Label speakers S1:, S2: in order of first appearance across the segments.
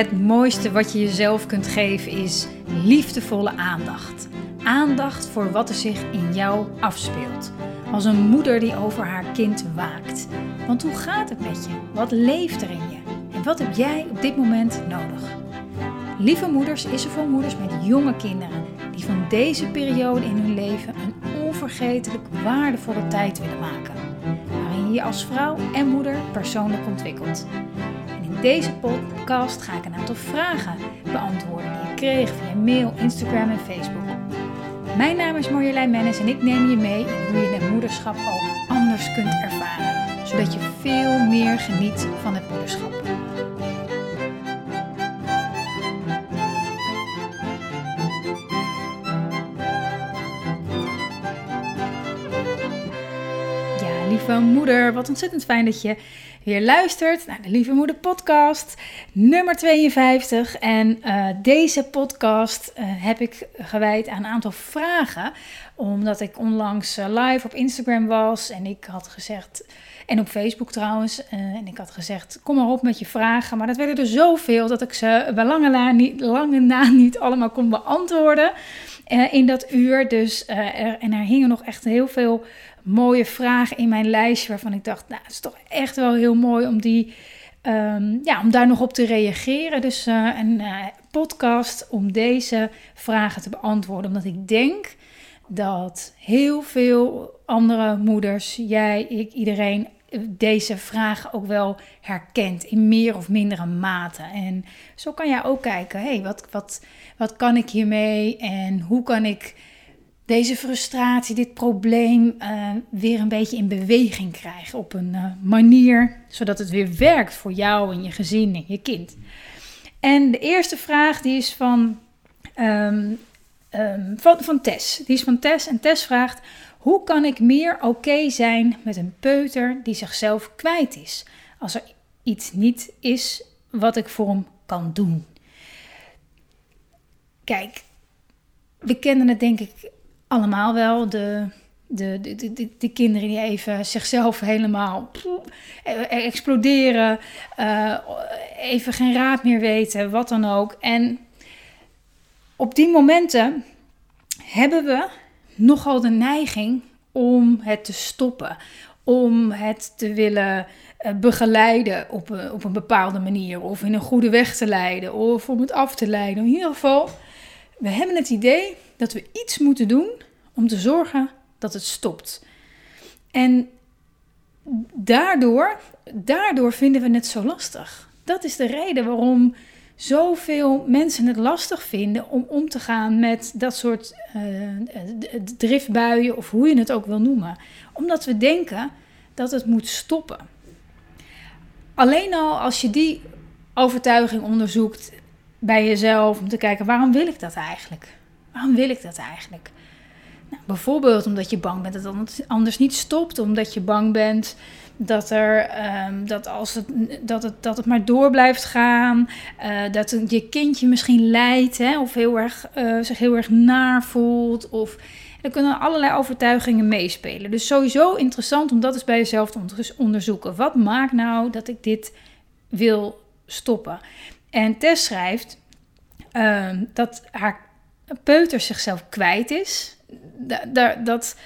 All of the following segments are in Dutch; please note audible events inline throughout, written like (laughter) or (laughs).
S1: Het mooiste wat je jezelf kunt geven is liefdevolle aandacht. Aandacht voor wat er zich in jou afspeelt. Als een moeder die over haar kind waakt. Want hoe gaat het met je? Wat leeft er in je? En wat heb jij op dit moment nodig? Lieve Moeders is er voor moeders met jonge kinderen die van deze periode in hun leven een onvergetelijk waardevolle tijd willen maken. Waarin je je als vrouw en moeder persoonlijk ontwikkelt. Deze podcast ga ik een aantal vragen beantwoorden die ik kreeg via mail, Instagram en Facebook. Mijn naam is Marjolein Mennis en ik neem je mee in hoe je het moederschap ook anders kunt ervaren. Zodat je veel meer geniet van het moederschap. Ja, lieve moeder, wat ontzettend fijn dat je weer luistert naar de Lieve Moeder podcast, nummer 52. En uh, deze podcast uh, heb ik gewijd aan een aantal vragen, omdat ik onlangs uh, live op Instagram was en ik had gezegd, en op Facebook trouwens, en ik had gezegd, kom maar op met je vragen. Maar dat werden er zoveel dat ik ze bij lange na niet, lange na niet allemaal kon beantwoorden in dat uur. Dus, en er hingen nog echt heel veel mooie vragen in mijn lijstje waarvan ik dacht, nou, het is toch echt wel heel mooi om die, um, ja, om daar nog op te reageren. Dus uh, een uh, podcast om deze vragen te beantwoorden, omdat ik denk dat heel veel andere moeders, jij, ik, iedereen deze vragen ook wel herkent in meer of mindere mate. En zo kan jij ook kijken, hey, wat, wat, wat kan ik hiermee en hoe kan ik deze frustratie, dit probleem uh, weer een beetje in beweging krijgen op een uh, manier zodat het weer werkt voor jou en je gezin en je kind. En de eerste vraag die is van, um, um, van, van Tess. Die is van Tess en Tess vraagt: hoe kan ik meer oké zijn met een peuter die zichzelf kwijt is als er iets niet is wat ik voor hem kan doen? Kijk, we kennen het denk ik allemaal wel. De, de, de, de, de, kinderen die even zichzelf helemaal exploderen. Uh, even geen raad meer weten, wat dan ook. En op die momenten hebben we nogal de neiging om het te stoppen. Om het te willen begeleiden op een, op een bepaalde manier. Of in een goede weg te leiden. Of om het af te leiden. In ieder geval, we hebben het idee dat we iets moeten doen om te zorgen dat het stopt. En daardoor, daardoor vinden we het zo lastig. Dat is de reden waarom zoveel mensen het lastig vinden om om te gaan met dat soort uh, driftbuien of hoe je het ook wil noemen. Omdat we denken dat het moet stoppen. Alleen al als je die overtuiging onderzoekt bij jezelf om te kijken waarom wil ik dat eigenlijk? Waarom wil ik dat eigenlijk? Nou, bijvoorbeeld omdat je bang bent dat het anders niet stopt, omdat je bang bent dat, er, um, dat, als het, dat, het, dat het maar door blijft gaan, uh, dat je kindje misschien lijdt hè, of heel erg, uh, zich heel erg naar voelt. Of, er kunnen allerlei overtuigingen meespelen. Dus sowieso interessant om dat eens bij jezelf te onderzoeken. Wat maakt nou dat ik dit wil stoppen? En Tess schrijft uh, dat haar peuter zichzelf kwijt is. Da, dat,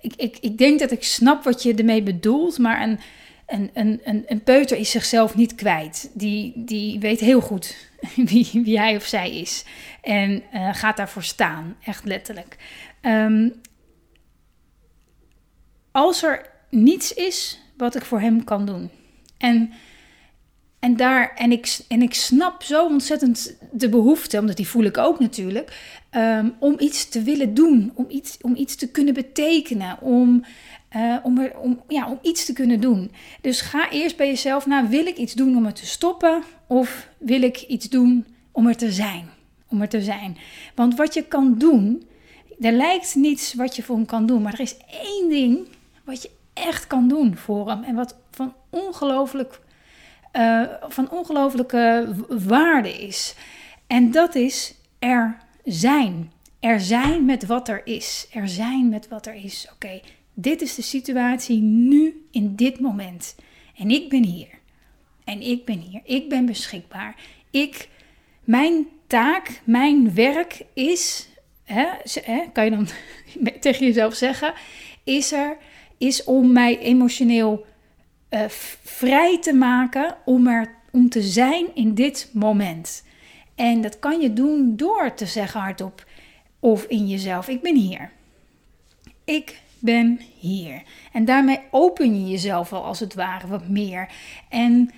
S1: ik, ik, ik denk dat ik snap wat je ermee bedoelt, maar een, een, een, een, een peuter is zichzelf niet kwijt. Die, die weet heel goed (laughs) wie, wie hij of zij is en uh, gaat daarvoor staan, echt letterlijk. Um, als er niets is wat ik voor hem kan doen. En en, daar, en, ik, en ik snap zo ontzettend de behoefte, omdat die voel ik ook natuurlijk, um, om iets te willen doen, om iets, om iets te kunnen betekenen, om, uh, om, er, om, ja, om iets te kunnen doen. Dus ga eerst bij jezelf naar, wil ik iets doen om het te stoppen of wil ik iets doen om er te zijn? Om er te zijn. Want wat je kan doen, er lijkt niets wat je voor hem kan doen, maar er is één ding wat je echt kan doen voor hem en wat van ongelooflijk uh, van ongelooflijke waarde is. En dat is er zijn. Er zijn met wat er is. Er zijn met wat er is. Oké, dit is de situatie nu in dit moment. En ik ben hier. En ik ben hier. Ik ben beschikbaar. Ik Mijn taak, mijn werk is, hè, kan je dan (laughs) tegen jezelf zeggen, is er, is om mij emotioneel uh, vrij te maken om er om te zijn in dit moment. En dat kan je doen door te zeggen hardop of in jezelf: Ik ben hier. Ik ben hier. En daarmee open je jezelf al als het ware wat meer. En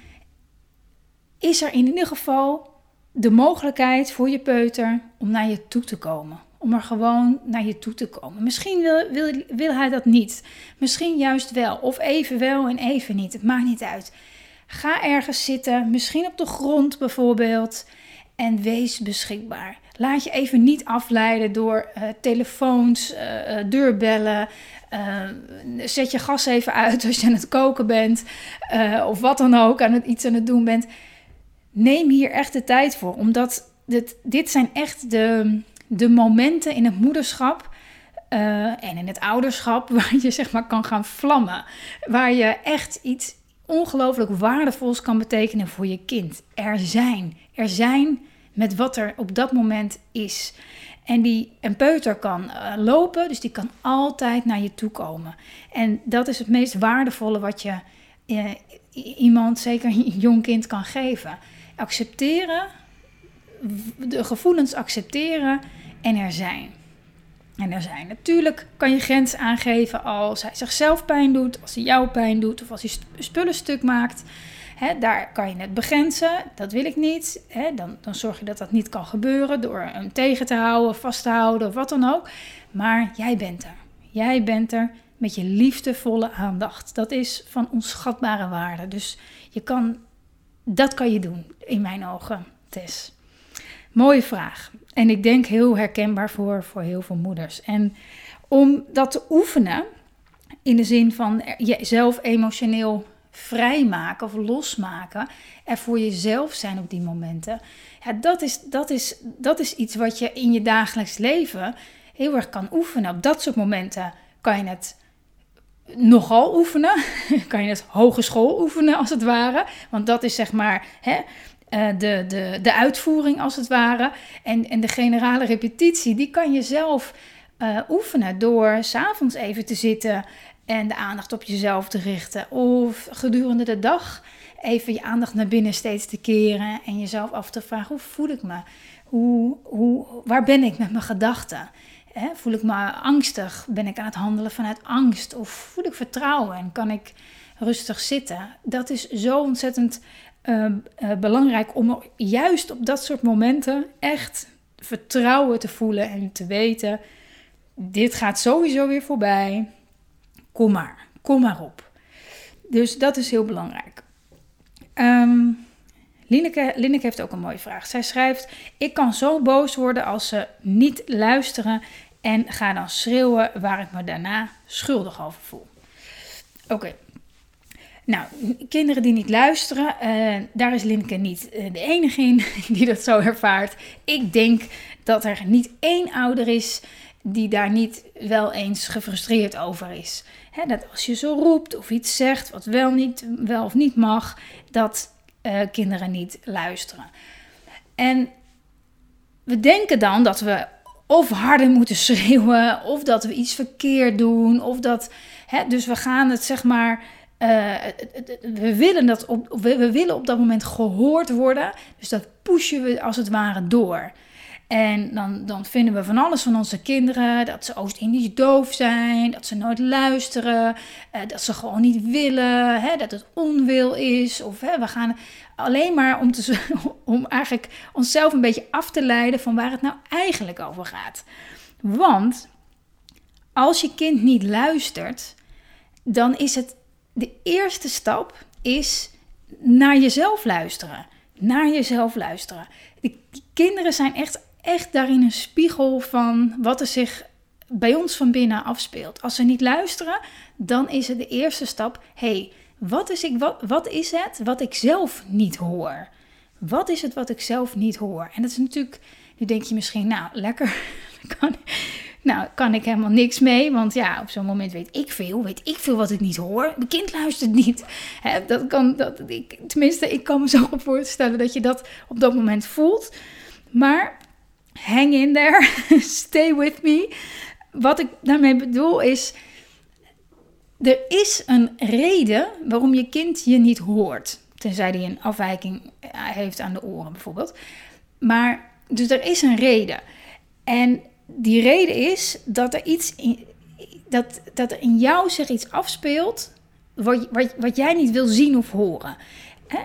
S1: is er in ieder geval de mogelijkheid voor je peuter om naar je toe te komen. Om er gewoon naar je toe te komen. Misschien wil, wil, wil hij dat niet. Misschien juist wel. Of even wel en even niet. Het maakt niet uit. Ga ergens zitten. Misschien op de grond bijvoorbeeld. En wees beschikbaar. Laat je even niet afleiden door uh, telefoons, uh, deurbellen. Uh, zet je gas even uit als je aan het koken bent. of wat dan ook, aan het, iets aan het doen bent. Neem hier echt de tijd voor. Omdat dit, dit zijn echt de, de momenten in het moederschap. en in het ouderschap (laughs) waar je zeg maar kan gaan vlammen. Waar je echt iets ongelooflijk waardevols kan betekenen voor je kind. Er zijn. Er zijn met wat er op dat moment is. En die, een peuter kan uh, lopen, dus die kan altijd naar je toe komen. En dat is het meest waardevolle wat je uh, iemand, zeker (laughs) een jong kind, kan geven. Accepteren, de gevoelens accepteren en er zijn. En er zijn. Natuurlijk kan je grens aangeven als hij zichzelf pijn doet, als hij jou pijn doet of als hij spullen stuk maakt daar kan je het begrenzen, dat wil ik niet. dan, dan zorg je dat dat niet kan gebeuren door hem tegen te houden, vast te houden of wat dan ook. Maar jij bent er. Jij bent er met je liefdevolle aandacht. Dat is van onschatbare waarde. Dus je kan, dat kan je doen, in mijn ogen, Tess. Mooie vraag. En ik denk heel herkenbaar voor, voor heel veel moeders. En om dat te oefenen, in de zin van jezelf emotioneel vrijmaken of losmaken. Er voor jezelf zijn op die momenten. Ja, dat is, dat, is, dat is iets wat je in je dagelijks leven heel erg kan oefenen. Op dat soort momenten kan je het nogal oefenen. (laughs) kan je het hogeschool oefenen als het ware. Want dat is zeg maar hè, eh, de, de, de uitvoering als het ware. En, en de generale repetitie, die kan je zelf uh, oefenen door s'avonds even te zitten en de aandacht op jezelf te richten. Of gedurende de dag even je aandacht naar binnen steeds te keren en jezelf af te vragen: hoe voel ik me? Hoe, hoe, waar ben ik met mijn gedachten? voel ik me angstig? Ben ik aan het handelen vanuit angst? Of voel ik vertrouwen en kan ik rustig zitten? Dat is zo ontzettend uh, uh, belangrijk om juist op dat soort momenten echt vertrouwen te voelen en te weten: dit gaat sowieso weer voorbij. Kom maar, kom maar op. Dus dat is heel belangrijk. Um, Lineke, heeft ook een mooie vraag. Zij schrijft: Ik kan zo boos worden als ze niet luisteren en ga dan schreeuwen waar ik me daarna schuldig over voel. Oké. Nou, kinderen die niet luisteren, uh, daar is Linke niet eh, de enige in (laughs) die dat zo ervaart. Ik denk dat er niet één ouder is die daar niet wel eens gefrustreerd over is. dat als je zo roept of iets zegt wat wel, niet, wel of niet mag, dat uh, kinderen niet luisteren. En we denken dan dat we of harder (laughs) moeten schreeuwen, of dat we iets verkeerd doen, of dat. dus we gaan het zeg maar. Uh, we, willen dat we, we willen op dat moment gehoord worden. Dus dat pushen we als het ware door. En dan, dan vinden we van alles van onze kinderen. Dat ze Oost-Indisch doof zijn. Dat ze nooit luisteren. Eh, dat ze gewoon niet willen. Hè, dat het onwil is. Of hè, we gaan alleen maar om, te, (laughs) om eigenlijk onszelf een beetje af te leiden van waar het nou eigenlijk over gaat. Want als je kind niet luistert, dan is het de eerste stap is naar jezelf luisteren. Naar jezelf luisteren. De kinderen zijn echt echt daarin een spiegel van wat er zich bij ons van binnen afspeelt. Als ze niet luisteren, dan is het de eerste stap: hey, wat is, ik, wat, wat is het wat ik zelf niet hoor? Wat is het wat ik zelf niet hoor? En dat is natuurlijk, nu denk je misschien, nou lekker, (laughs) nou kan ik helemaal niks mee, want ja, op zo'n moment weet ik veel, weet ik veel wat ik niet hoor. Mijn kind luistert niet. dat kan, dat, ik, tenminste, ik kan me zo (laughs) voorstellen dat je dat op dat moment voelt. Maar hang in there, (laughs) stay with me. Wat ik daarmee bedoel is, er is een reden waarom je kind je niet hoort. Tenzij hij een afwijking heeft aan de oren bijvoorbeeld. Maar, dus er is een reden. En die reden is dat er iets in, dat, dat er in jou zich iets afspeelt wat, wat, wat jij niet wil zien of horen.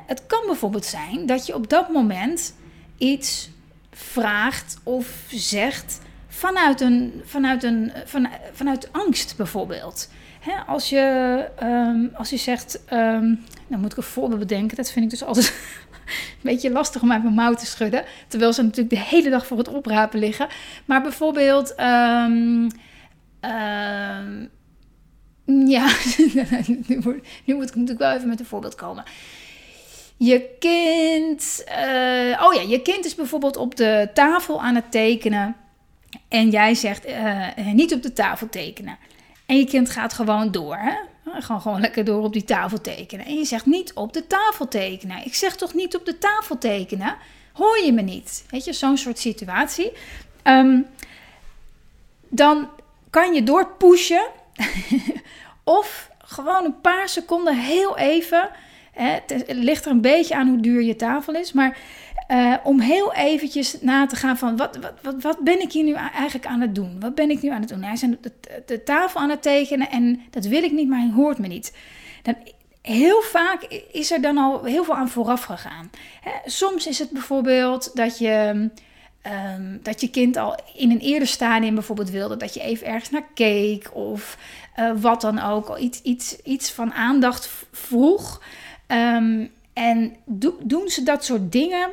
S1: Het kan bijvoorbeeld zijn dat je op dat moment iets vraagt of zegt vanuit, een, vanuit, een, van, vanuit angst bijvoorbeeld. als, je, ehm, als je zegt, um, dan moet ik een voorbeeld bedenken, dat vind ik dus altijd (laughs) een beetje lastig om uit mijn mouw te schudden. Terwijl ze natuurlijk de hele dag voor het oprapen liggen. Maar bijvoorbeeld, um, ja, (laughs) moet, nu moet ik natuurlijk wel even met een voorbeeld komen. Je kind, uh, oh ja, je kind is bijvoorbeeld op de tafel aan het tekenen. En jij zegt uh, niet op de tafel tekenen. En je kind gaat gewoon door. Hè? Gewoon, gewoon lekker door op die tafel tekenen. En je zegt niet op de tafel tekenen. Ik zeg toch niet op de tafel tekenen? Hoor je me niet? Weet je, zo'n soort situatie. Um, dan kan je doorpushen. (laughs) of gewoon een paar seconden heel even. Het ligt er een beetje aan hoe duur je tafel is. Maar uh, om heel eventjes na te gaan van wat, wat, wat, wat, ben ik hier nu eigenlijk aan het doen? Wat ben ik nu aan het doen? Hij is de, tafel aan het tekenen en dat wil ik niet, maar hij hoort me niet. Dan, heel vaak is er dan al heel veel aan vooraf gegaan. Hè, soms is het bijvoorbeeld dat je... Um, dat je kind al in een eerder stadium bijvoorbeeld wilde dat je even ergens naar keek of uh, wat dan ook, iets, iets, iets van aandacht vroeg. Um, en do, doen ze dat soort dingen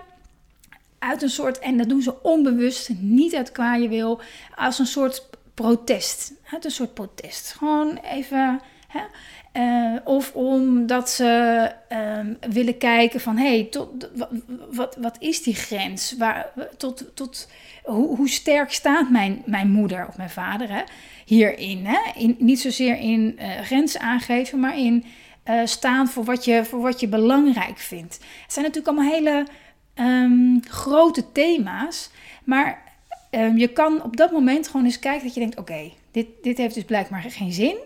S1: uit een soort, en dat doen ze onbewust, niet uit kwaaie wil, als een soort protest. Uit een soort protest. Gewoon even. Hè? Uh, of omdat ze uh, willen kijken van hé, hey, wat, wat, is die grens? Waar, tot, tot, hoe, hoe sterk staat mijn, mijn moeder of mijn vader hè? hierin? Hè? In, niet zozeer in uh, grenzen aangeven, maar in uh, staan voor wat, je, voor wat je belangrijk vindt. Het zijn natuurlijk allemaal hele um, grote thema's. Maar um, je kan op dat moment gewoon eens kijken dat je denkt: oké, dit, dit heeft dus blijkbaar geen zin.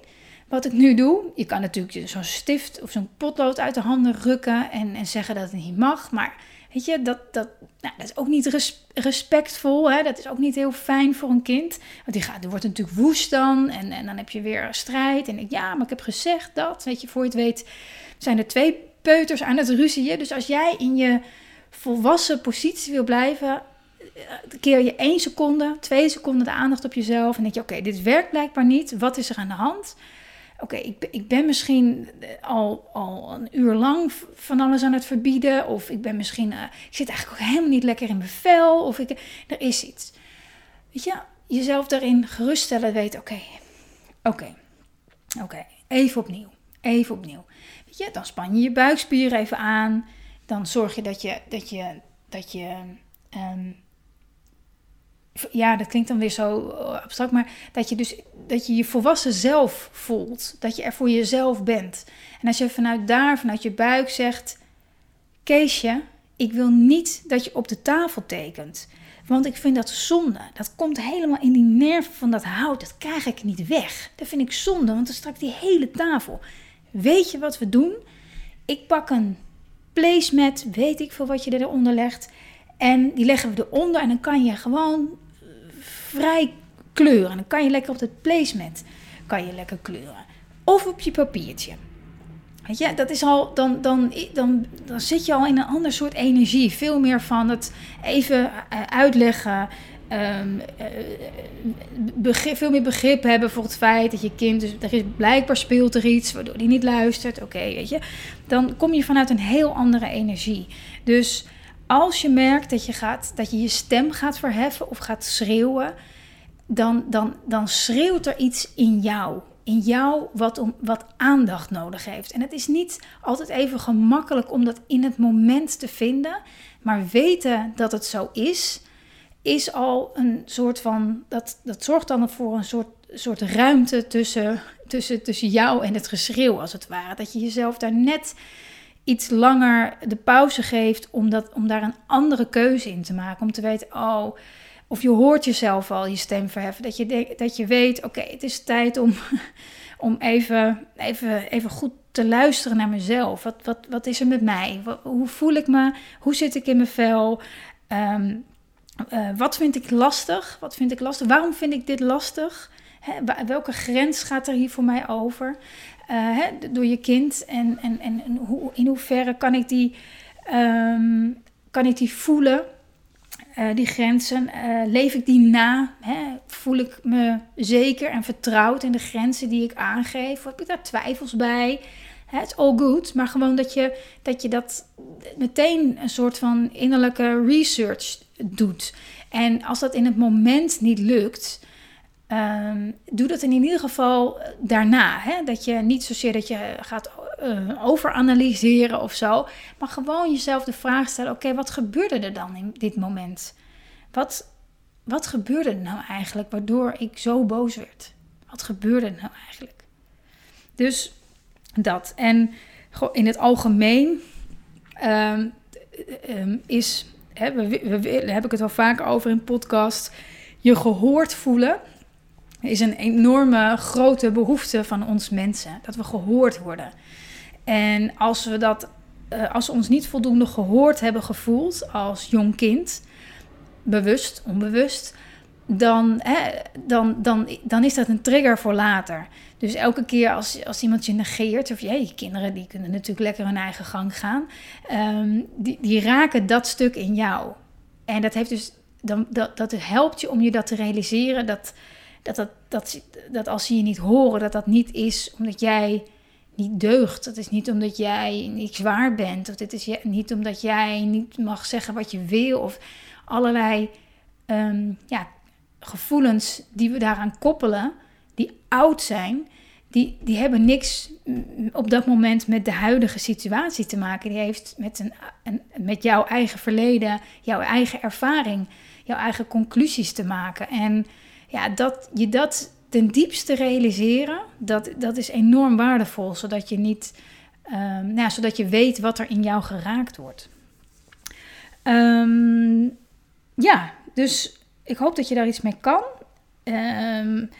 S1: Wat ik nu doe, je kan natuurlijk zo'n stift of zo'n potlood uit de handen rukken en, en zeggen dat het niet mag. Maar weet je, dat, dat, nou, dat is ook niet res, respectvol. Hè? Dat is ook niet heel fijn voor een kind. Want die, gaat, die wordt natuurlijk woest dan. En, en dan heb je weer strijd. En ik, ja, maar ik heb gezegd dat. Weet je, voor je het weet zijn er twee peuters aan het ruzieën. Dus als jij in je volwassen positie wil blijven, eh, keer je één seconde, twee seconden de aandacht op jezelf en denk je: oké, dit werkt blijkbaar niet. Wat is er aan de hand? Oké, ik, ik, ben misschien eh, al, al een uur lang van alles aan het verbieden. Of ik ben misschien, uh, ik zit eigenlijk ook helemaal niet lekker in mijn vel. Of ik, er is iets. Weet je, jezelf daarin geruststellen, weten, oké, oké, oké, even opnieuw, even opnieuw. Weet je, dan span je je buikspier even aan dan zorg je dat je, dat je, dat je um, ja, dat klinkt dan weer zo abstract, maar dat je dus dat je je volwassen zelf voelt, dat je er voor jezelf bent. En als je vanuit daar, vanuit je buik zegt, Keesje, ik wil niet dat je op de tafel tekent. Want ik vind dat zonde. Dat komt helemaal in die nerven van dat hout. Dat krijg ik niet weg. Dat vind ik zonde, want dan straks die hele tafel. Weet je wat we doen? Ik pak een placemat, weet ik veel wat je eronder legt. En die leggen we eronder en dan kan je gewoon eh, vrij kleuren. Dan kan je lekker op het placemat kan je lekker kleuren. Of op je papiertje. Weet je, dat is al, dan, dan, dan, dan zit je al in een ander soort energie. Veel meer van het even eh, uitleggen. Um, begrip, veel meer begrip hebben voor het feit dat je kind, dus er is blijkbaar speelt er iets waardoor hij niet luistert. Oké, weet je, dan kom je vanuit een heel andere energie. Dus als je merkt dat je, gaat, dat je je stem gaat verheffen of gaat schreeuwen, dan, dan, dan schreeuwt er iets in jou. In jou wat, om, wat aandacht nodig heeft. En het is niet altijd even gemakkelijk om dat in het moment te vinden. Maar weten dat het zo is, is al een soort van. Dat, dat zorgt dan voor een soort, soort ruimte tussen, tussen, tussen jou en het geschreeuw, als het ware. Dat je jezelf daar net iets langer de pauze geeft om, dat, om daar een andere keuze in te maken. Om te weten, oh, of je hoort jezelf al je stem verheffen. Dat je, dat je weet, oké, het is tijd om, (laughs) om even, even, even goed te luisteren naar mezelf. Wat, wat, wat is er met mij? hoe voel ik me? Hoe zit ik in mijn vel? Ehm, eh, wat vind ik lastig? Wat vind ik lastig? Waarom vind ik dit lastig? Welke grens gaat er hier voor mij over? Uh, door je kind. En, en, en, hoe, in hoeverre kan ik die, um, kan ik die voelen? Uh, die grenzen. leef ik die na? Hè? Voel ik me zeker en vertrouwd in de grenzen die ik aangeef? Of heb ik daar twijfels bij? Het is all good, maar gewoon dat je, dat je dat meteen een soort van innerlijke research doet. En als dat in het moment niet lukt, um, doe dat in ieder geval daarna. Hè? Dat je niet zozeer dat je gaat uh, overanalyseren of zo, maar gewoon jezelf de vraag stellen: oké, wat gebeurde er dan in dit moment? Wat, wat gebeurde er nou eigenlijk waardoor ik zo boos werd? Wat gebeurde er nou eigenlijk? Dus dat. En in het algemeen um, um, is, hè, we, we, we, heb ik het al vaker over in podcast, je gehoord voelen is een enorme grote behoefte van ons mensen. Dat we gehoord worden. En als we dat, uh, als we ons niet voldoende gehoord hebben gevoeld als jong kind, bewust, onbewust, dan, hè, dan, dan, dan is dat een trigger voor later. Dus elke keer als, als iemand je negeert, of je kinderen die kunnen natuurlijk lekker hun eigen gang gaan, um, die, die raken dat stuk in jou. En dat, heeft dus, dan, dat, dat helpt je om je dat te realiseren, dat, dat, dat, dat, als ze je niet horen, dat dat niet is omdat jij niet deugt. Dat is niet omdat jij niet zwaar bent, of dit is niet omdat jij niet mag zeggen wat je wil, of allerlei um, ja, gevoelens die we daaraan koppelen, die oud zijn, die, die hebben niks op dat moment met de huidige situatie te maken. Die heeft met, een, een, met jouw eigen verleden, jouw eigen ervaring, jouw eigen conclusies te maken. En ja, dat je dat ten diepste realiseren, dat, dat is enorm waardevol, zodat je niet, um, nou, zodat je weet wat er in jou geraakt wordt. Um, ja, dus ik hoop dat je daar iets mee kan. Um,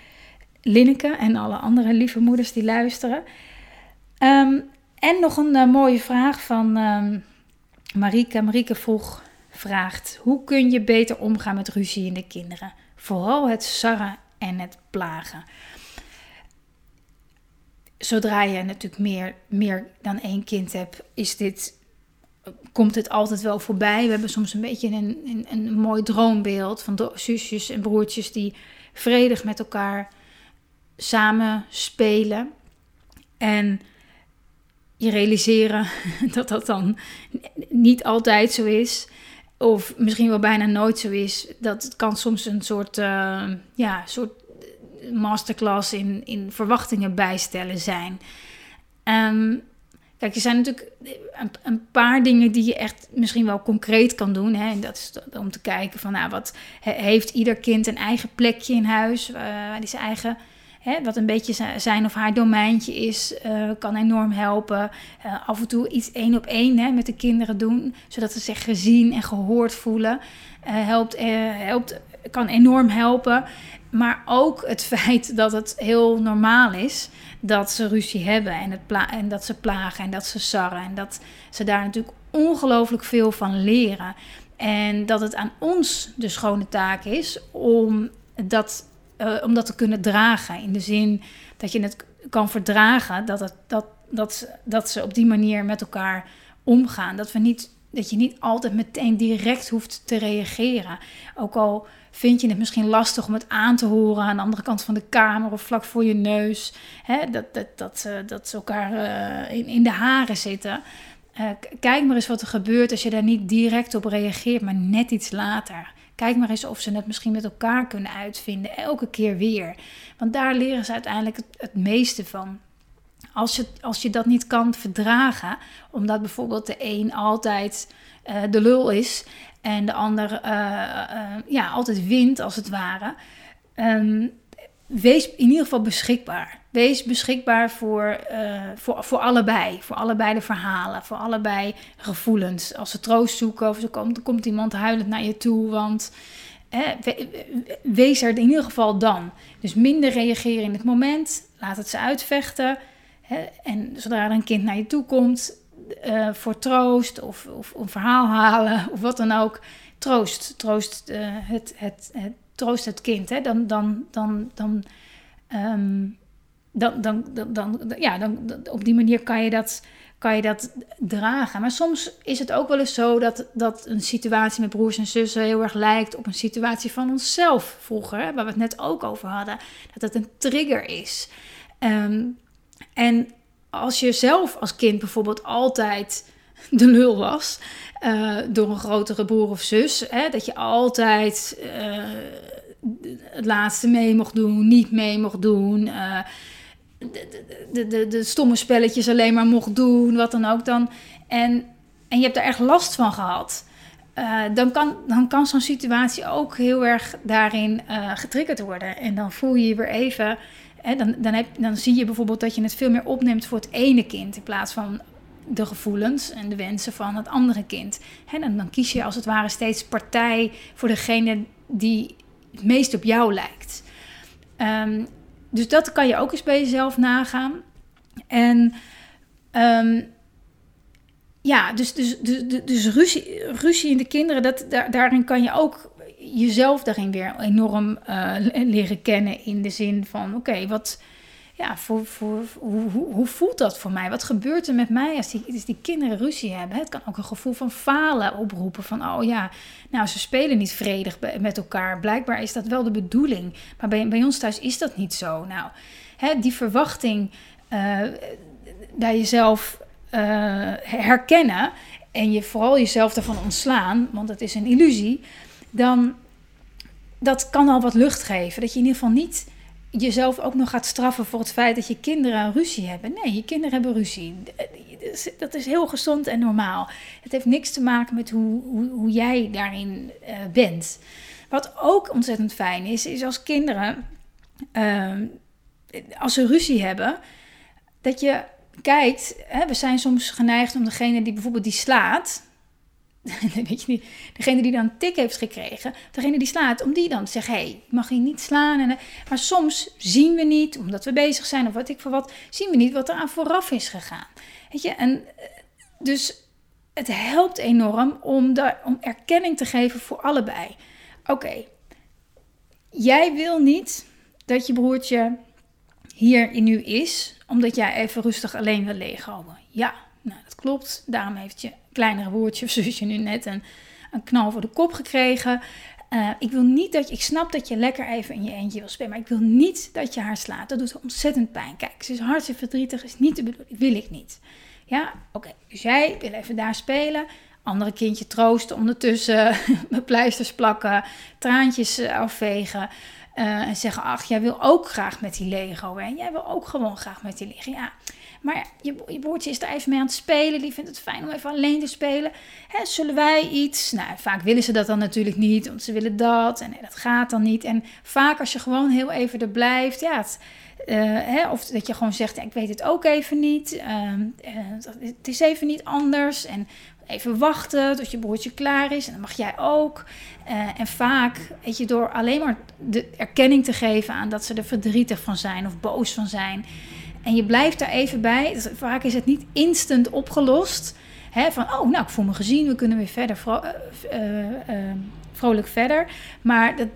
S1: Linneke en alle andere lieve moeders die luisteren. En nog een uh, mooie vraag van Marieke. Marieke vroeg, vraagt, hoe kun je beter omgaan met ruzie in de kinderen? Vooral het sarren en het plagen. Zodra je natuurlijk meer, meer dan één kind hebt, is dit komt het altijd wel voorbij. We hebben soms een beetje een, een, een mooi droombeeld van zusjes en broertjes die vredig met elkaar samen spelen. En je realiseren (laughs) dat dat dan niet altijd zo is. Of misschien wel bijna nooit zo is. Dat kan soms een soort, uh, ja, soort masterclass in, in verwachtingen bijstellen zijn. Um, Kijk, er zijn natuurlijk een, een, paar dingen die je echt misschien wel concreet kan doen. Hè? En dat is om te kijken van, nou, wat heeft ieder kind een eigen plekje in huis, uh, die zijn eigen, hè, wat een beetje zijn of haar domeintje is, uh, kan enorm helpen. Uh, af en toe iets één op één hè, met de kinderen doen, zodat ze zich gezien en gehoord voelen, helpt, helpt, kan enorm helpen. Maar ook het (laughs) feit dat het heel normaal is dat ze ruzie hebben en, en dat ze plagen en dat ze sarren. En dat ze daar natuurlijk ongelooflijk veel van leren. En dat het aan ons de schone taak is om dat, uh, om dat te kunnen dragen. In de zin dat je het kan verdragen dat, het, dat, dat, dat ze op die manier met elkaar omgaan. Dat, we niet, dat je niet altijd meteen direct hoeft te reageren. Ook al vind je het misschien lastig om het aan te horen aan de andere kant van de kamer of vlak voor je neus. Hè, dat, dat, dat, ze, dat ze elkaar uh, in, in de haren zitten. Uh, kijk maar eens wat er gebeurt als je daar niet direct op reageert, maar net iets later. Kijk maar eens of ze het misschien met elkaar kunnen uitvinden, elke keer weer. Want daar leren ze uiteindelijk het, meeste van. Als je, als je dat niet kan verdragen, omdat bijvoorbeeld de een altijd uh, de lul is en de ander uh, uh, ja, altijd wint als het ware. Um, wees in ieder geval beschikbaar. Wees beschikbaar voor, uh, voor, voor allebei. Voor allebei de verhalen, voor allebei gevoelens. Als ze troost zoeken of er komt, komt iemand huilend naar je toe. Want wees er in ieder geval dan. Dus minder reageren in het moment. Laat het ze uitvechten. Hè, en zodra er een kind naar je toe komt uh, voor troost of, of een verhaal halen of wat dan ook. Troost, troost, uh, het, het, het, troost het kind. Hè? Dan, dan, dan, dan, um, dan, dan, dan, ja, dan, op die manier kan je dat kan je dat dragen. Maar soms is het ook wel eens zo dat, dat een situatie met broers en zussen heel erg lijkt op een situatie van onszelf vroeger, waar we het net ook over hadden. Dat het een trigger is. Um, en als je zelf als kind bijvoorbeeld altijd (laughs) de lul was uh, door een grotere broer of zus, hè, dat je altijd uh, het laatste mee mocht doen, niet mee mocht doen. Uh, de, de, de, de, stomme spelletjes alleen maar mocht doen, wat dan ook dan. En, en je hebt daar echt last van gehad. Dan kan, dan kan zo'n situatie ook heel erg daarin getriggerd worden. En dan voel je je weer even. Dan, dan, heb, dan zie je bijvoorbeeld dat je het veel meer opneemt voor het ene kind. In plaats van de gevoelens en de wensen van het andere kind. Hè, dan, kies je als het ware steeds partij voor degene die het meest op jou lijkt. Um, dus dat kan je ook eens bij jezelf nagaan. En um, ja, dus, dus, dus, dus ruzie, ruzie in de kinderen, dat, daar, daarin kan je ook jezelf daarin weer enorm uh, leren kennen. In de zin van, oké, wat ja, voor, voor, hoe, hoe, hoe, voelt dat voor mij? Wat gebeurt er met mij als die, als die kinderen ruzie hebben? Het kan ook een gevoel van falen oproepen. Van, oh ja, nou, ze spelen niet vredig met elkaar. Blijkbaar is dat wel de bedoeling. Maar bij, bij ons thuis is dat niet zo. Nou, hè, die verwachting uh, bij jezelf uh, herkennen... en je vooral jezelf ervan ontslaan, want het is een illusie... dan dat kan al wat lucht geven. Dat je in ieder geval niet jezelf ook nog gaat straffen voor het feit dat je kinderen ruzie hebben. Nee, je kinderen hebben ruzie. Dat is heel gezond en normaal. Het heeft niks te maken met hoe, hoe, hoe jij daarin uh, bent. Wat ook ontzettend fijn is, is als kinderen, uh, als ze ruzie hebben, dat je kijkt, hè, we zijn soms geneigd om degene die bijvoorbeeld die slaat, (laughs) weet niet, degene die dan een tik heeft gekregen, degene die slaat, om die dan te zeggen: hé, hey, mag je niet slaan. En, maar soms zien we niet, omdat we bezig zijn of wat ik voor wat, zien we niet wat er aan vooraf is gegaan. Weet je, en eh, dus het helpt enorm om, daar, om erkenning te geven voor allebei. Oké, jij wil niet dat je broertje hier in nu is, omdat jij even rustig alleen wil leeghouden. Ja, nou, dat klopt. Daarom heeft je kleinere woordje of zusje nu net een, een knal voor de kop gekregen. Uh, ik wil niet dat je, ik snap dat je lekker even in je eentje wil spelen, maar ik wil niet dat je haar slaat. Dat doet ontzettend pijn. Kijk, ze is hartstikke verdrietig, is niet de bedoeling, wil ik niet. Ja, oké. Dus jij wil even daar spelen. Andere kindje troosten ondertussen, (laughs) pleisters plakken, traantjes eh, afvegen. Uh, en zeggen, ach, jij wil ook graag met die Lego. En jij wil ook gewoon graag met die Lego. Ja, maar je, je broertje is er even mee aan het spelen. Die vindt het fijn om even alleen te spelen. Hè, zullen wij iets? Nou, vaak willen ze dat dan natuurlijk niet. Want ze willen dat. En nee, dat gaat dan niet. En vaak als je gewoon heel even er blijft. Ja, uh, hè, of dat je gewoon zegt, ik weet het ook even niet. Uh, het is even niet anders. En even wachten tot je broertje klaar is. En dan mag jij ook. Uh, en vaak, weet je, door alleen maar de erkenning te geven aan dat ze er verdrietig van zijn of boos van zijn. En je blijft daar even bij. Dus vaak is het niet instant opgelost. Hè, van, oh, nou, ik voel me gezien, we kunnen weer verder, uh, uh, vrolijk verder. Maar dat,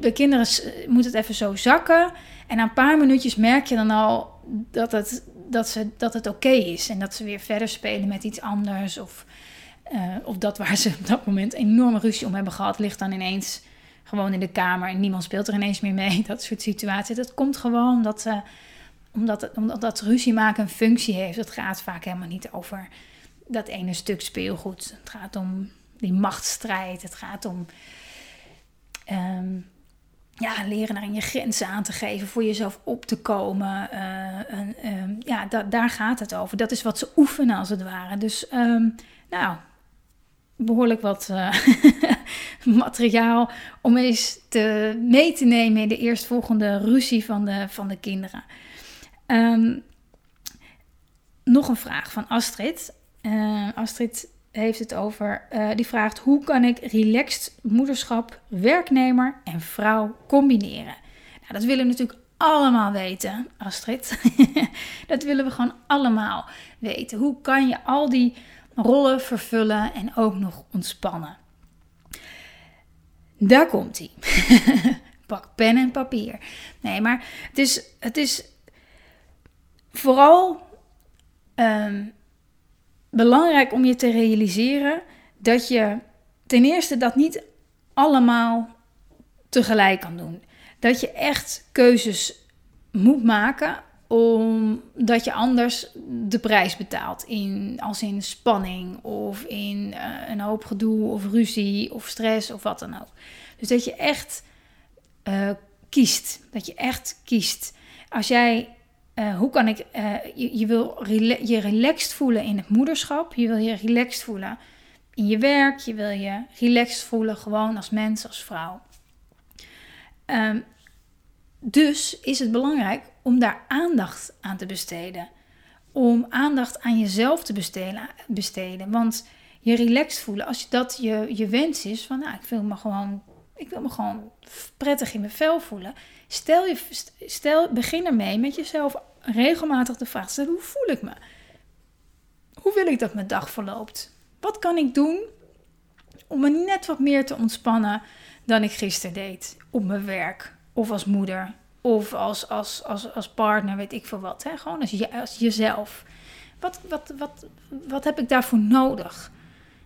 S1: de kinderen moeten het even zo zakken. En na een paar minuutjes merk je dan al dat het, dat ze, dat het oké is. En dat ze weer verder spelen met iets anders. Of, of dat waar ze op dat moment enorme ruzie om hebben gehad, ligt dan ineens gewoon in de kamer. En niemand speelt er ineens meer mee. (laughs) Dat soort situaties. Dat komt gewoon dat ze omdat, omdat dat ruzie maken een functie heeft. Het gaat vaak helemaal niet over dat ene stuk speelgoed. Het gaat om die machtsstrijd. Het gaat om um, ja, leren naar je grenzen aan te geven, voor jezelf op te komen. Uh, en, um, ja, da daar gaat het over. Dat is wat ze oefenen als het ware. Dus um, nou, behoorlijk wat, uh, (laughs) materiaal om eens te, mee te nemen in de eerstvolgende ruzie van de, van de kinderen. Ehm, nog een vraag van Astrid. Uh, Astrid heeft het over, uh, die vraagt hoe kan ik relaxed moederschap, werknemer en vrouw combineren? Nou, dat willen we natuurlijk allemaal weten, Astrid. (laughs) dat willen we gewoon allemaal weten. Hoe kan je al die rollen vervullen en ook nog ontspannen? Daar komt hij. (laughs) Pak pen en papier. Nee, maar het is, het is vooral ehm, belangrijk om je te realiseren dat je ten eerste dat niet allemaal tegelijk kan doen. Dat je echt keuzes moet maken omdat je anders de prijs betaalt. In, als in spanning of in uh, een hoop gedoe of ruzie of stress of wat dan ook. Dus dat je echt uh, kiest. Dat je echt kiest. Als jij uh, hoe kan ik, je, je, wil je relaxed voelen in het moederschap, je wil je relaxed voelen in je werk, je wil je relaxed voelen gewoon als mens, als vrouw. Um, dus is het belangrijk om daar aandacht aan te besteden. Om aandacht aan jezelf te besteden. besteden. Want je relaxed voelen, als dat je, je wens is, van nou, ik wil me gewoon, ik wil me gewoon prettig in mijn vel voelen. Stel je, stel, begin ermee met jezelf regelmatig de vraag stellen: hoe voel ik me? Hoe wil ik dat mijn dag verloopt? Wat kan ik doen om me net wat meer te ontspannen dan ik gisteren deed op mijn werk of als moeder of als, als, als, als partner, weet ik veel wat. Hè? Gewoon als, je, als jezelf. Wat, wat, wat, wat heb ik daarvoor nodig?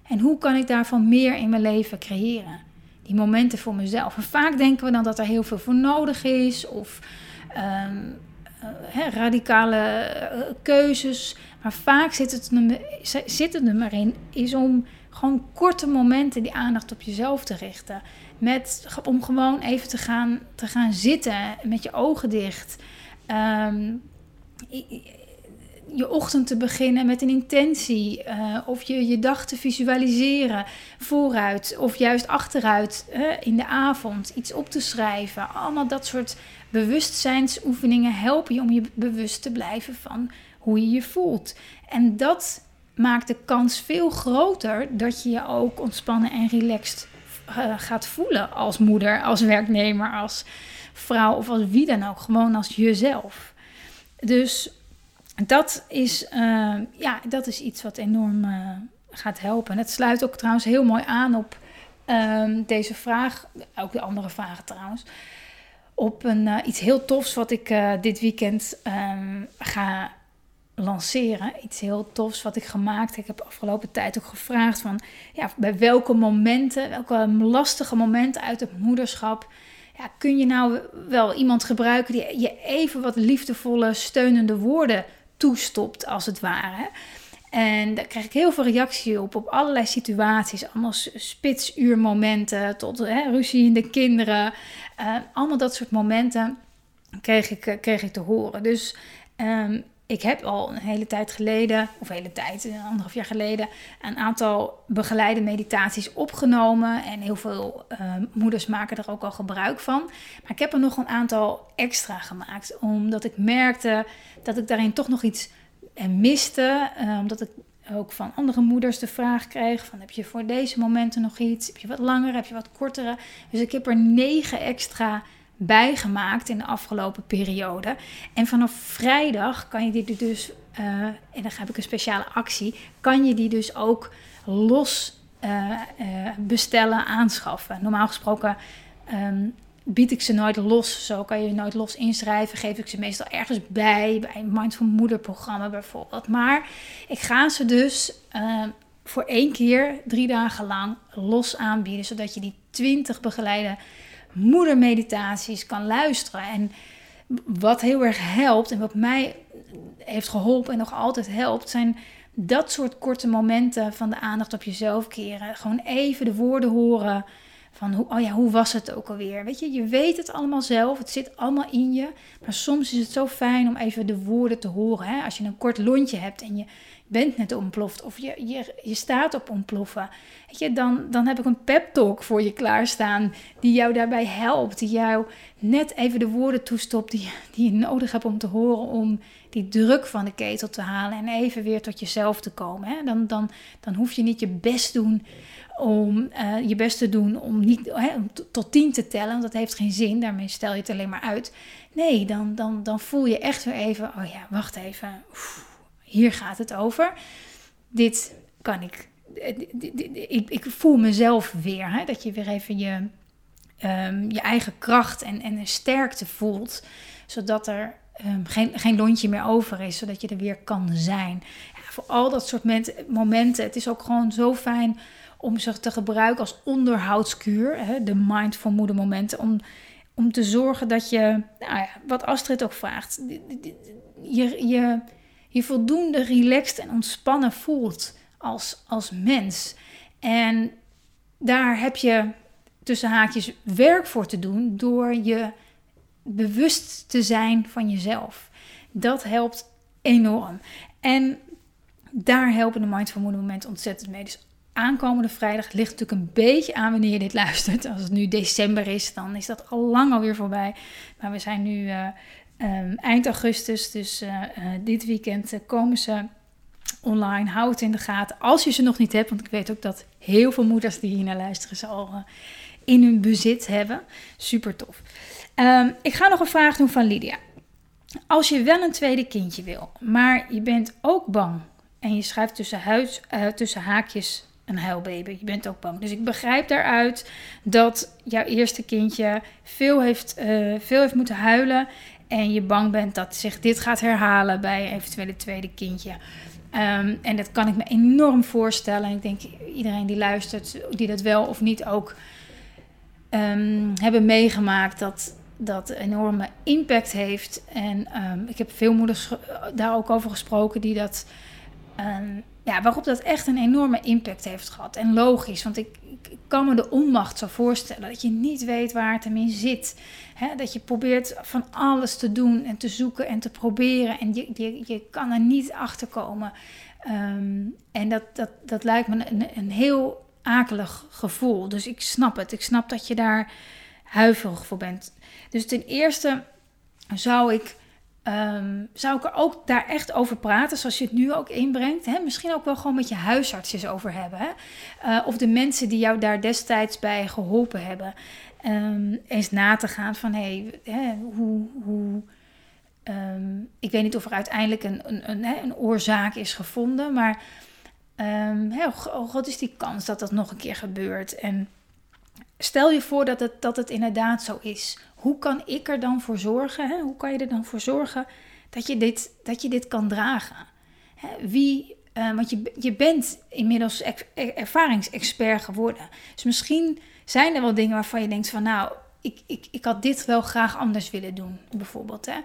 S1: En hoe kan ik daarvan meer in mijn leven creëren? Die momenten voor mezelf. En vaak denken we dan dat er heel veel voor nodig is. Of um, radicale eh, keuzes. Maar vaak zit het, zit het er maar in, is om gewoon korte momenten die aandacht op jezelf te richten. Met, om gewoon even te gaan, te gaan zitten met je ogen dicht. Um, je ochtend te beginnen met een intentie. Uh, of je je dag te visualiseren vooruit of juist achteruit in de avond. Iets op te schrijven. Allemaal dat soort bewustzijnsoefeningen helpen je om je bewust te blijven van hoe je je voelt. En dat maakt de kans veel groter dat je je ook ontspannen en relaxed uh, gaat voelen als moeder, als werknemer, als vrouw of als wie dan ook. Gewoon als jezelf. Dus dat is, uh, ja, dat is iets wat enorm uh, gaat helpen. het sluit ook trouwens heel mooi aan op uh, deze vraag, ook de andere vragen trouwens. Op een, iets heel tofs wat ik dit weekend um, ga lanceren. Iets heel tofs wat ik gemaakt. Ik heb afgelopen tijd ook gevraagd van ja, bij welke momenten, welke lastige momenten uit het moederschap. Ja, kun je nou wel iemand gebruiken die je even wat liefdevolle, steunende woorden toestopt, als het ware. En daar krijg ik heel veel reactie op, op allerlei situaties. Allemaal spitsuurmomenten tot hè, ruzie in de kinderen. Uh, allemaal dat soort momenten kreeg ik, eh, kreeg ik te horen. Dus um, ik heb al een hele tijd geleden, of hele tijd, een anderhalf jaar geleden, een aantal begeleide meditaties opgenomen. En heel veel uh, moeders maken er ook al gebruik van. Maar ik heb er nog een aantal extra gemaakt, omdat ik merkte dat ik daarin toch nog iets eh, miste. Omdat ik ook van andere moeders de vraag kreeg: van, heb je voor deze momenten nog iets? Heb je wat langer? Heb je wat kortere? Dus ik heb er negen extra bijgemaakt in de afgelopen periode. En vanaf vrijdag kan je die dus, uh, en dan heb ik een speciale actie, kan je die dus ook los uh, uh, bestellen, aanschaffen. Normaal gesproken um, bied ik ze nooit los. Zo kan je nooit los inschrijven. Geef ik ze meestal ergens bij, bij een Mindful Moeder programma bijvoorbeeld. Maar ik ga ze dus voor één keer, drie dagen lang, los aanbieden. Zodat je die 20 begeleide moedermeditaties kan luisteren. En wat heel erg helpt en wat mij heeft geholpen en nog altijd helpt, zijn dat soort korte momenten van de aandacht op jezelf keren. Gewoon even de woorden horen van, hoe, oh ja, hoe was het ook alweer? Weet je, je weet het allemaal zelf, het zit allemaal in je. Maar soms is het zo fijn om even de woorden te horen. Hè? Als je een kort lontje hebt en je, bent net ontploft of je, je, je staat op ontploffen. Weet je, dan, dan heb ik een pep talk voor je klaarstaan die jou daarbij helpt. Die jou net even de woorden toestopt die, die je nodig hebt om te horen om die druk van de ketel te halen en even weer tot jezelf te komen. Hè? Dan, dan, dan hoef je niet je best doen om uh, je best te doen om niet hè, tot tien te tellen, want dat heeft geen zin. Daarmee stel je het alleen maar uit. Nee, dan, dan, dan voel je echt weer even, oh ja, wacht even. Oef, hier gaat het over. Dit kan ik. Eh, ik, ik voel mezelf weer. Hè? Dat je weer even je, um, je eigen kracht en, en sterkte voelt. Zodat er um, geen, geen lontje meer over is. Zodat je er weer kan zijn. Ja, voor al dat soort momenten. Het is ook gewoon zo fijn om ze te gebruiken als onderhoudskuur. Hè? De mindful momenten. Om, om te zorgen dat je, nou ja, wat Astrid ook vraagt. Je, je, je voldoende relaxed en ontspannen voelt als, als mens. En daar heb je tussen haakjes werk voor te doen door je bewust te zijn van jezelf. Dat helpt enorm. En daar helpen de Mindful momenten ontzettend mee. Dus aankomende vrijdag ligt natuurlijk een beetje aan wanneer je dit luistert. Als het nu december is, dan is dat al lang alweer voorbij. Maar we zijn nu uh, um, eind augustus, dus uh, uh, dit weekend komen ze online. Houd het in de gaten als je ze nog niet hebt, want ik weet ook dat heel veel moeders die hier naar luisteren ze al in hun bezit hebben. Super tof. Um, ik ga nog een vraag doen van Lydia. Als je wel een tweede kindje wil, maar je bent ook bang en je schrijft tussen, tussen haakjes een huilbaby. Je bent ook bang. Dus ik begrijp daaruit dat jouw eerste kindje veel heeft, veel heeft moeten huilen. En je bang bent dat zich dit gaat herhalen bij eventuele tweede kindje. Um, en dat kan ik me enorm voorstellen. En ik denk iedereen die luistert, die dat wel of niet ook um, hebben meegemaakt, dat dat enorme impact heeft. En um, ik heb veel moeders daar ook over gesproken die dat ja, waarop dat echt een enorme impact heeft gehad. En logisch, want ik, ik kan me de onmacht zo voorstellen dat je niet weet waar het hem in zit. Dat je probeert van alles te doen en te zoeken en te proberen en je, je, je kan er niet achter komen. Um, en dat, dat, dat lijkt me een, een heel akelig gevoel. Dus ik snap het. Ik snap dat je daar huiverig voor bent. Dus ten eerste zou ik Um, zou ik er ook daar echt over praten, zoals je het nu ook inbrengt. Hè? Misschien ook wel gewoon met je huisarts over hebben. Hè? Uh, of de mensen die jou daar destijds bij geholpen hebben. Um, eens na te gaan van, hé, hey, hoe... hoe um, ik weet niet of er uiteindelijk een, een, een, oorzaak is gevonden, maar hoe groot is die kans dat dat nog een keer gebeurt? En stel je voor dat het, dat het inderdaad zo is hoe kan ik er dan voor zorgen? Hè? Hoe kan je er dan voor zorgen dat je dit, dat je dit kan dragen? Hè? Wie, uh, want je, je bent inmiddels ervaringsexpert geworden. Dus misschien zijn er wel dingen waarvan je denkt van nou, ik, ik, ik had dit wel graag anders willen doen. Bijvoorbeeld hè?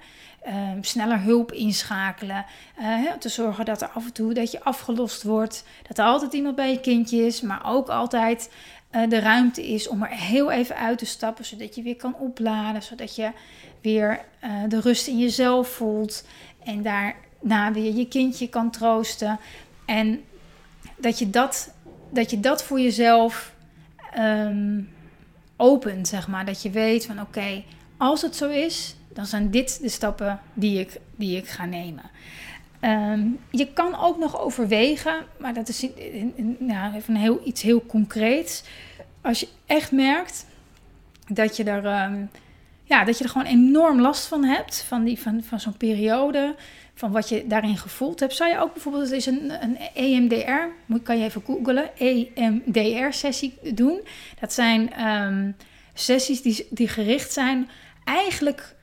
S1: Uh, sneller hulp inschakelen. Uh, te zorgen dat er af en toe dat je afgelost wordt. Dat er altijd iemand bij je kindje is. Maar ook altijd uh, de ruimte is om er heel even uit te stappen, zodat je weer kan opladen, zodat je weer uh, de rust in jezelf voelt en daarna weer je kindje kan troosten. En dat je dat, dat, je dat voor jezelf um, opent, zeg maar. Dat je weet van oké, als het zo is, dan zijn dit de stappen die ik, die ik ga nemen. Um, je kan ook nog overwegen, maar dat is nou, even heel, iets heel concreets. Als je echt merkt dat je er, um, ja, dat je er gewoon enorm last van hebt, van, die, van, van zo'n periode, van wat je daarin gevoeld hebt, zou je ook bijvoorbeeld het is een, een EMDR, kan je even googlen, EMDR-sessie doen. Dat zijn um, sessies die, die gericht zijn eigenlijk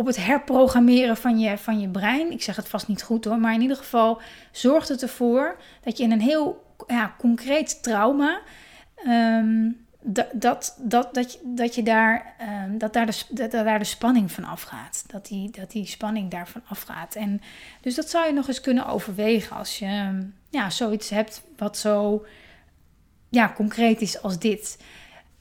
S1: op het herprogrammeren van je, van je brein. Ik zeg het vast niet goed hoor, maar in ieder geval zorgt het ervoor dat je in een heel ja, concreet trauma. Um, dat, dat, dat, dat, je, dat je daar, um, dat daar, de, dat daar de spanning van afgaat. Dat die, dat die spanning daarvan afgaat. En dus dat zou je nog eens kunnen overwegen als je ja, zoiets hebt wat zo ja, concreet is als dit.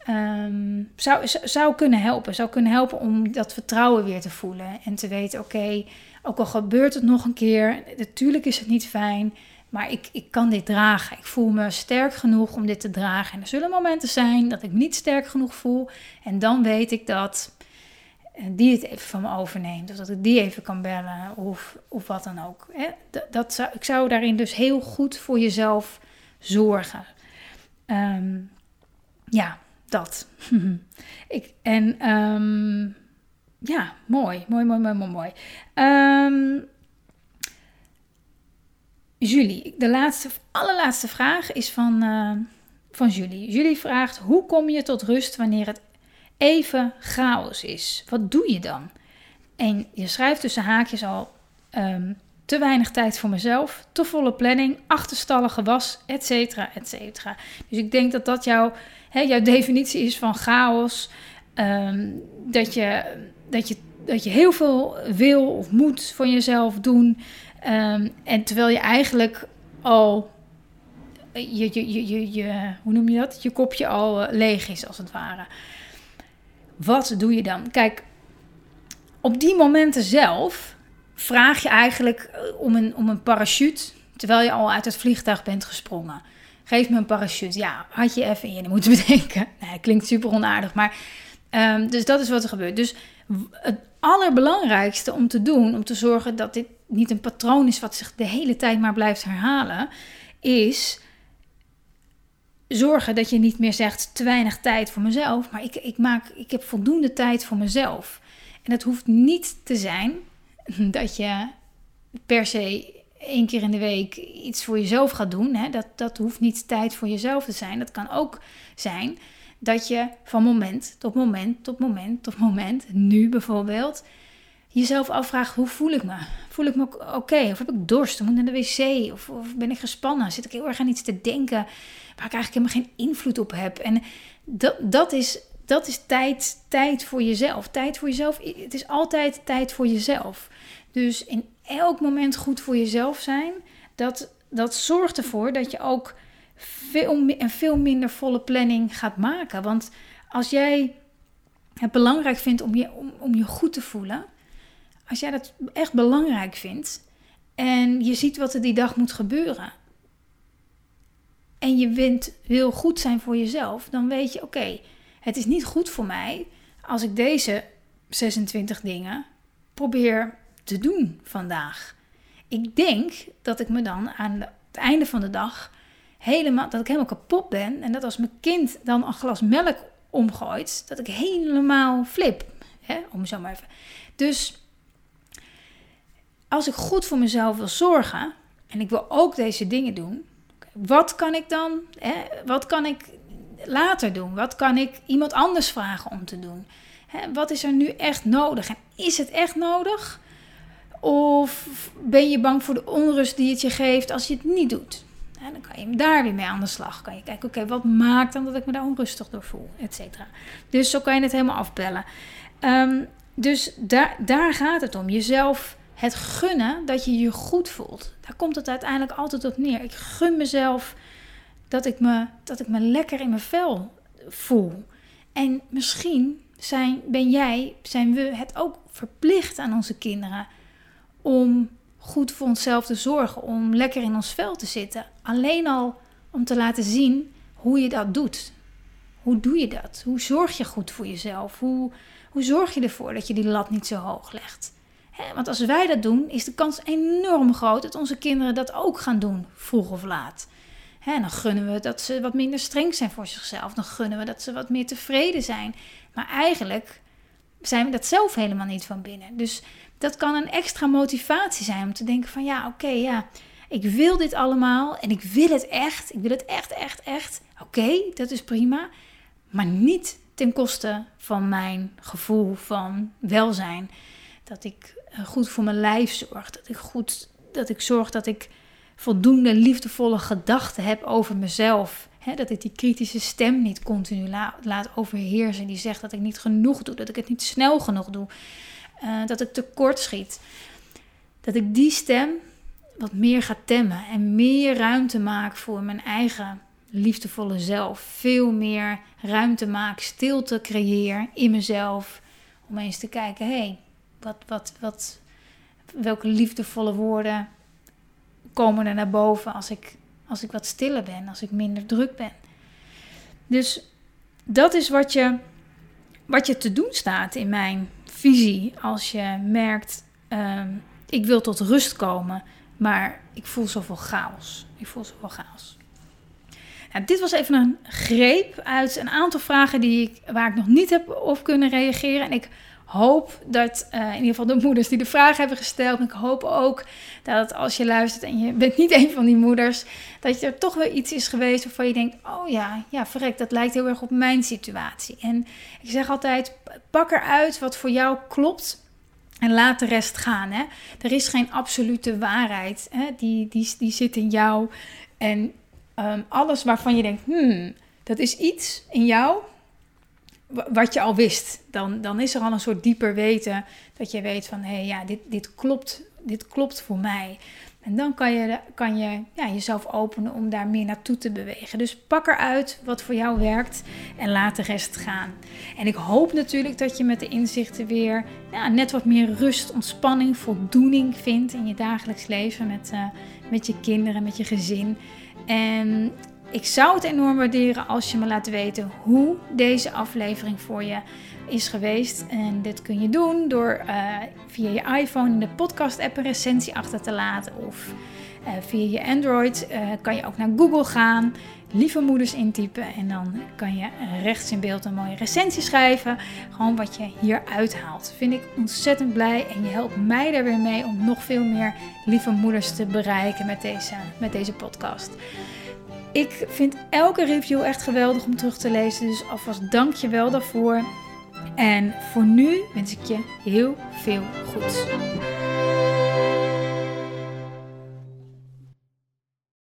S1: Um, zou, zou kunnen helpen. Zou kunnen helpen om dat vertrouwen weer te voelen. En te weten, oké, ook al gebeurt het nog een keer, natuurlijk is het niet fijn. Maar ik, ik kan dit dragen. Ik voel me sterk genoeg om dit te dragen. En er zullen momenten zijn dat ik niet sterk genoeg voel. En dan weet ik dat eh, die het even van me overneemt. Of dat ik die even kan bellen. Of, of wat dan ook. Dat, dat zou, ik zou daarin dus heel goed voor jezelf zorgen. Ehm, ja, dat. (laughs) ik, en um, ja, mooi. Mooi, mooi, mooi, mooi, mooi. Um, Julie, de laatste, allerlaatste vraag is van, uh, van Julie. Julie vraagt: Hoe kom je tot rust wanneer het even chaos is? Wat doe je dan? En je schrijft tussen haakjes al: um, te weinig tijd voor mezelf, te volle planning, achterstallige was, et cetera, et cetera. Dus ik denk dat dat jouw, hè, jouw definitie is van chaos. Um, dat, je, dat, je, dat je heel veel wil of moet van jezelf doen. Um, en terwijl je eigenlijk al je, je, je, je, je, hoe noem je dat? Je kopje al leeg is, als het ware. Wat doe je dan? Kijk, op die momenten zelf vraag je eigenlijk om een, om een parachute, terwijl je al uit het vliegtuig bent gesprongen. Geef me een parachute. Ja, had je even in je moeten (laughs) bedenken. Nee, klinkt super onaardig, maar... Um, dus dat is wat er gebeurt. Dus het allerbelangrijkste om te doen, om te zorgen dat dit niet een patroon is wat zich de hele tijd maar blijft herhalen, is zorgen dat je niet meer zegt te weinig tijd voor mezelf, maar ik, ik, maak, ik heb voldoende tijd voor mezelf. En dat hoeft niet te zijn (laughs) dat je per se één keer in de week iets voor jezelf gaat doen. Hè? Dat, dat hoeft niet tijd voor jezelf te zijn. Dat kan ook zijn dat je van moment tot moment tot moment tot moment, nu bijvoorbeeld, jezelf afvraagt: hoe voel ik me? Voel ik me oké? Of heb ik dorst? Moet ik naar de wc? Of, ben ik gespannen? Zit ik heel erg aan iets te denken waar ik eigenlijk helemaal geen invloed op heb? En dat, dat is. Dat is tijd, tijd voor jezelf. Tijd voor jezelf. Het is altijd tijd voor jezelf. Dus in elk moment goed voor jezelf zijn. Dat, dat zorgt ervoor dat je ook veel, en veel minder volle planning gaat maken. Want als jij het belangrijk vindt om je, om, je goed te voelen, als jij dat echt belangrijk vindt en je ziet wat er die dag moet gebeuren, en je wilt, wil goed zijn voor jezelf, dan weet je: oké, het is niet goed voor mij als ik deze 26 dingen probeer te doen vandaag. Ik denk dat ik me dan aan het einde van de dag helemaal, dat ik helemaal kapot ben. En dat als mijn kind dan een glas melk omgooit, dat ik helemaal flip. Hè? Om zo maar even. Dus als ik goed voor mezelf wil zorgen en ik wil ook deze dingen doen, wat kan ik dan, hè, wat kan ik later doen? Wat kan ik iemand anders vragen om te doen? Hè, wat is er nu echt nodig? En is het echt nodig? Of ben je bang voor de onrust die het je geeft als je het niet doet? dan kan je daar weer mee aan de slag. Kan je kijken, oké, wat maakt dan dat ik me daar onrustig door voel, et cetera. Dus zo kan je het helemaal afbellen. Um, dus daar, daar gaat het om. Jezelf het gunnen dat je je goed voelt. Daar komt het uiteindelijk altijd op neer. Ik gun mezelf dat ik me, dat ik me lekker in mijn vel voel. En misschien zijn, ben jij, zijn we het ook verplicht aan onze kinderen om goed voor onszelf te zorgen, om lekker in ons vel te zitten. Alleen al om te laten zien hoe je dat doet. Hoe doe je dat? Hoe zorg je goed voor jezelf? Hoe, hoe zorg je ervoor dat je die lat niet zo hoog legt? want als wij dat doen, is de kans enorm groot dat onze kinderen dat ook gaan doen, vroeg of laat. dan gunnen we dat ze wat minder streng zijn voor zichzelf. Dan gunnen we dat ze wat meer tevreden zijn. Maar eigenlijk zijn we dat zelf helemaal niet van binnen. Dus dat kan een extra motivatie zijn om te denken van ja, oké, ja, ik wil dit allemaal en ik wil het echt. Ik wil het echt, echt, echt. Oké, dat is prima. Maar niet ten koste van mijn gevoel van welzijn. Dat ik eh, goed voor mijn lijf zorg. Dat ik goed, dat ik zorg dat ik voldoende liefdevolle gedachten heb over mezelf. dat ik die kritische stem niet continu laat overheersen. Die zegt dat ik niet genoeg doe, dat ik het niet snel genoeg doe. Uh, dat ik tekort schiet. Dat ik die stem wat meer ga temmen en meer ruimte maak voor mijn eigen liefdevolle zelf. Veel meer ruimte maak, stilte creëer in mezelf. Om eens te kijken, hé, hey, wat, wat, wat, welke liefdevolle woorden komen er naar boven als ik, als ik wat stiller ben, als ik minder druk ben. Dus dat is wat je, wat je te doen staat in mijn visie. Als je merkt, uh, ik wil tot rust komen, maar ik voel zoveel chaos. Ik voel zoveel chaos. Nou, dit was even een greep uit een aantal vragen die ik, waar ik nog niet heb op kunnen reageren. En ik hoop dat uh, in ieder geval de moeders die de vraag hebben gesteld. ik hoop ook dat als je luistert en je bent niet een van die moeders, dat er toch wel iets is geweest waarvan je denkt: oh ja, ja, verrek, dat lijkt heel erg op mijn situatie. En ik zeg altijd: pak eruit wat voor jou klopt. En laat de rest gaan. Hè? Er is geen absolute waarheid. Hè? Die, die, die zit in jou. En um, alles waarvan je denkt, hmm, dat is iets in jou wat je al wist. Dan, dan is er al een soort dieper weten dat je weet van, hé, hey, ja, dit, dit, klopt, dit klopt voor mij. En dan kan je, kan je ja, jezelf openen om daar meer naartoe te bewegen. Dus pak eruit wat voor jou werkt en laat de rest gaan. En ik hoop natuurlijk dat je met de inzichten weer ja, net wat meer rust, ontspanning, voldoening vindt in je dagelijks leven met, uh, met je kinderen, met je gezin. En ik zou het enorm waarderen als je me laat weten hoe deze aflevering voor je is geweest. En dit kun je doen door uh, via je iPhone in de podcast-app een recensie achter te laten. Of uh, via je Android uh, kan je ook naar Google gaan, lieve moeders intypen. En dan kan je rechts in beeld een mooie recensie schrijven. Gewoon wat je hier uithaalt. Vind ik ontzettend blij. En je helpt mij er weer mee om nog veel meer lieve moeders te bereiken met deze, met deze podcast. Ik vind elke review echt geweldig om terug te lezen. Dus alvast dank je wel daarvoor. En voor nu wens ik je heel veel goeds.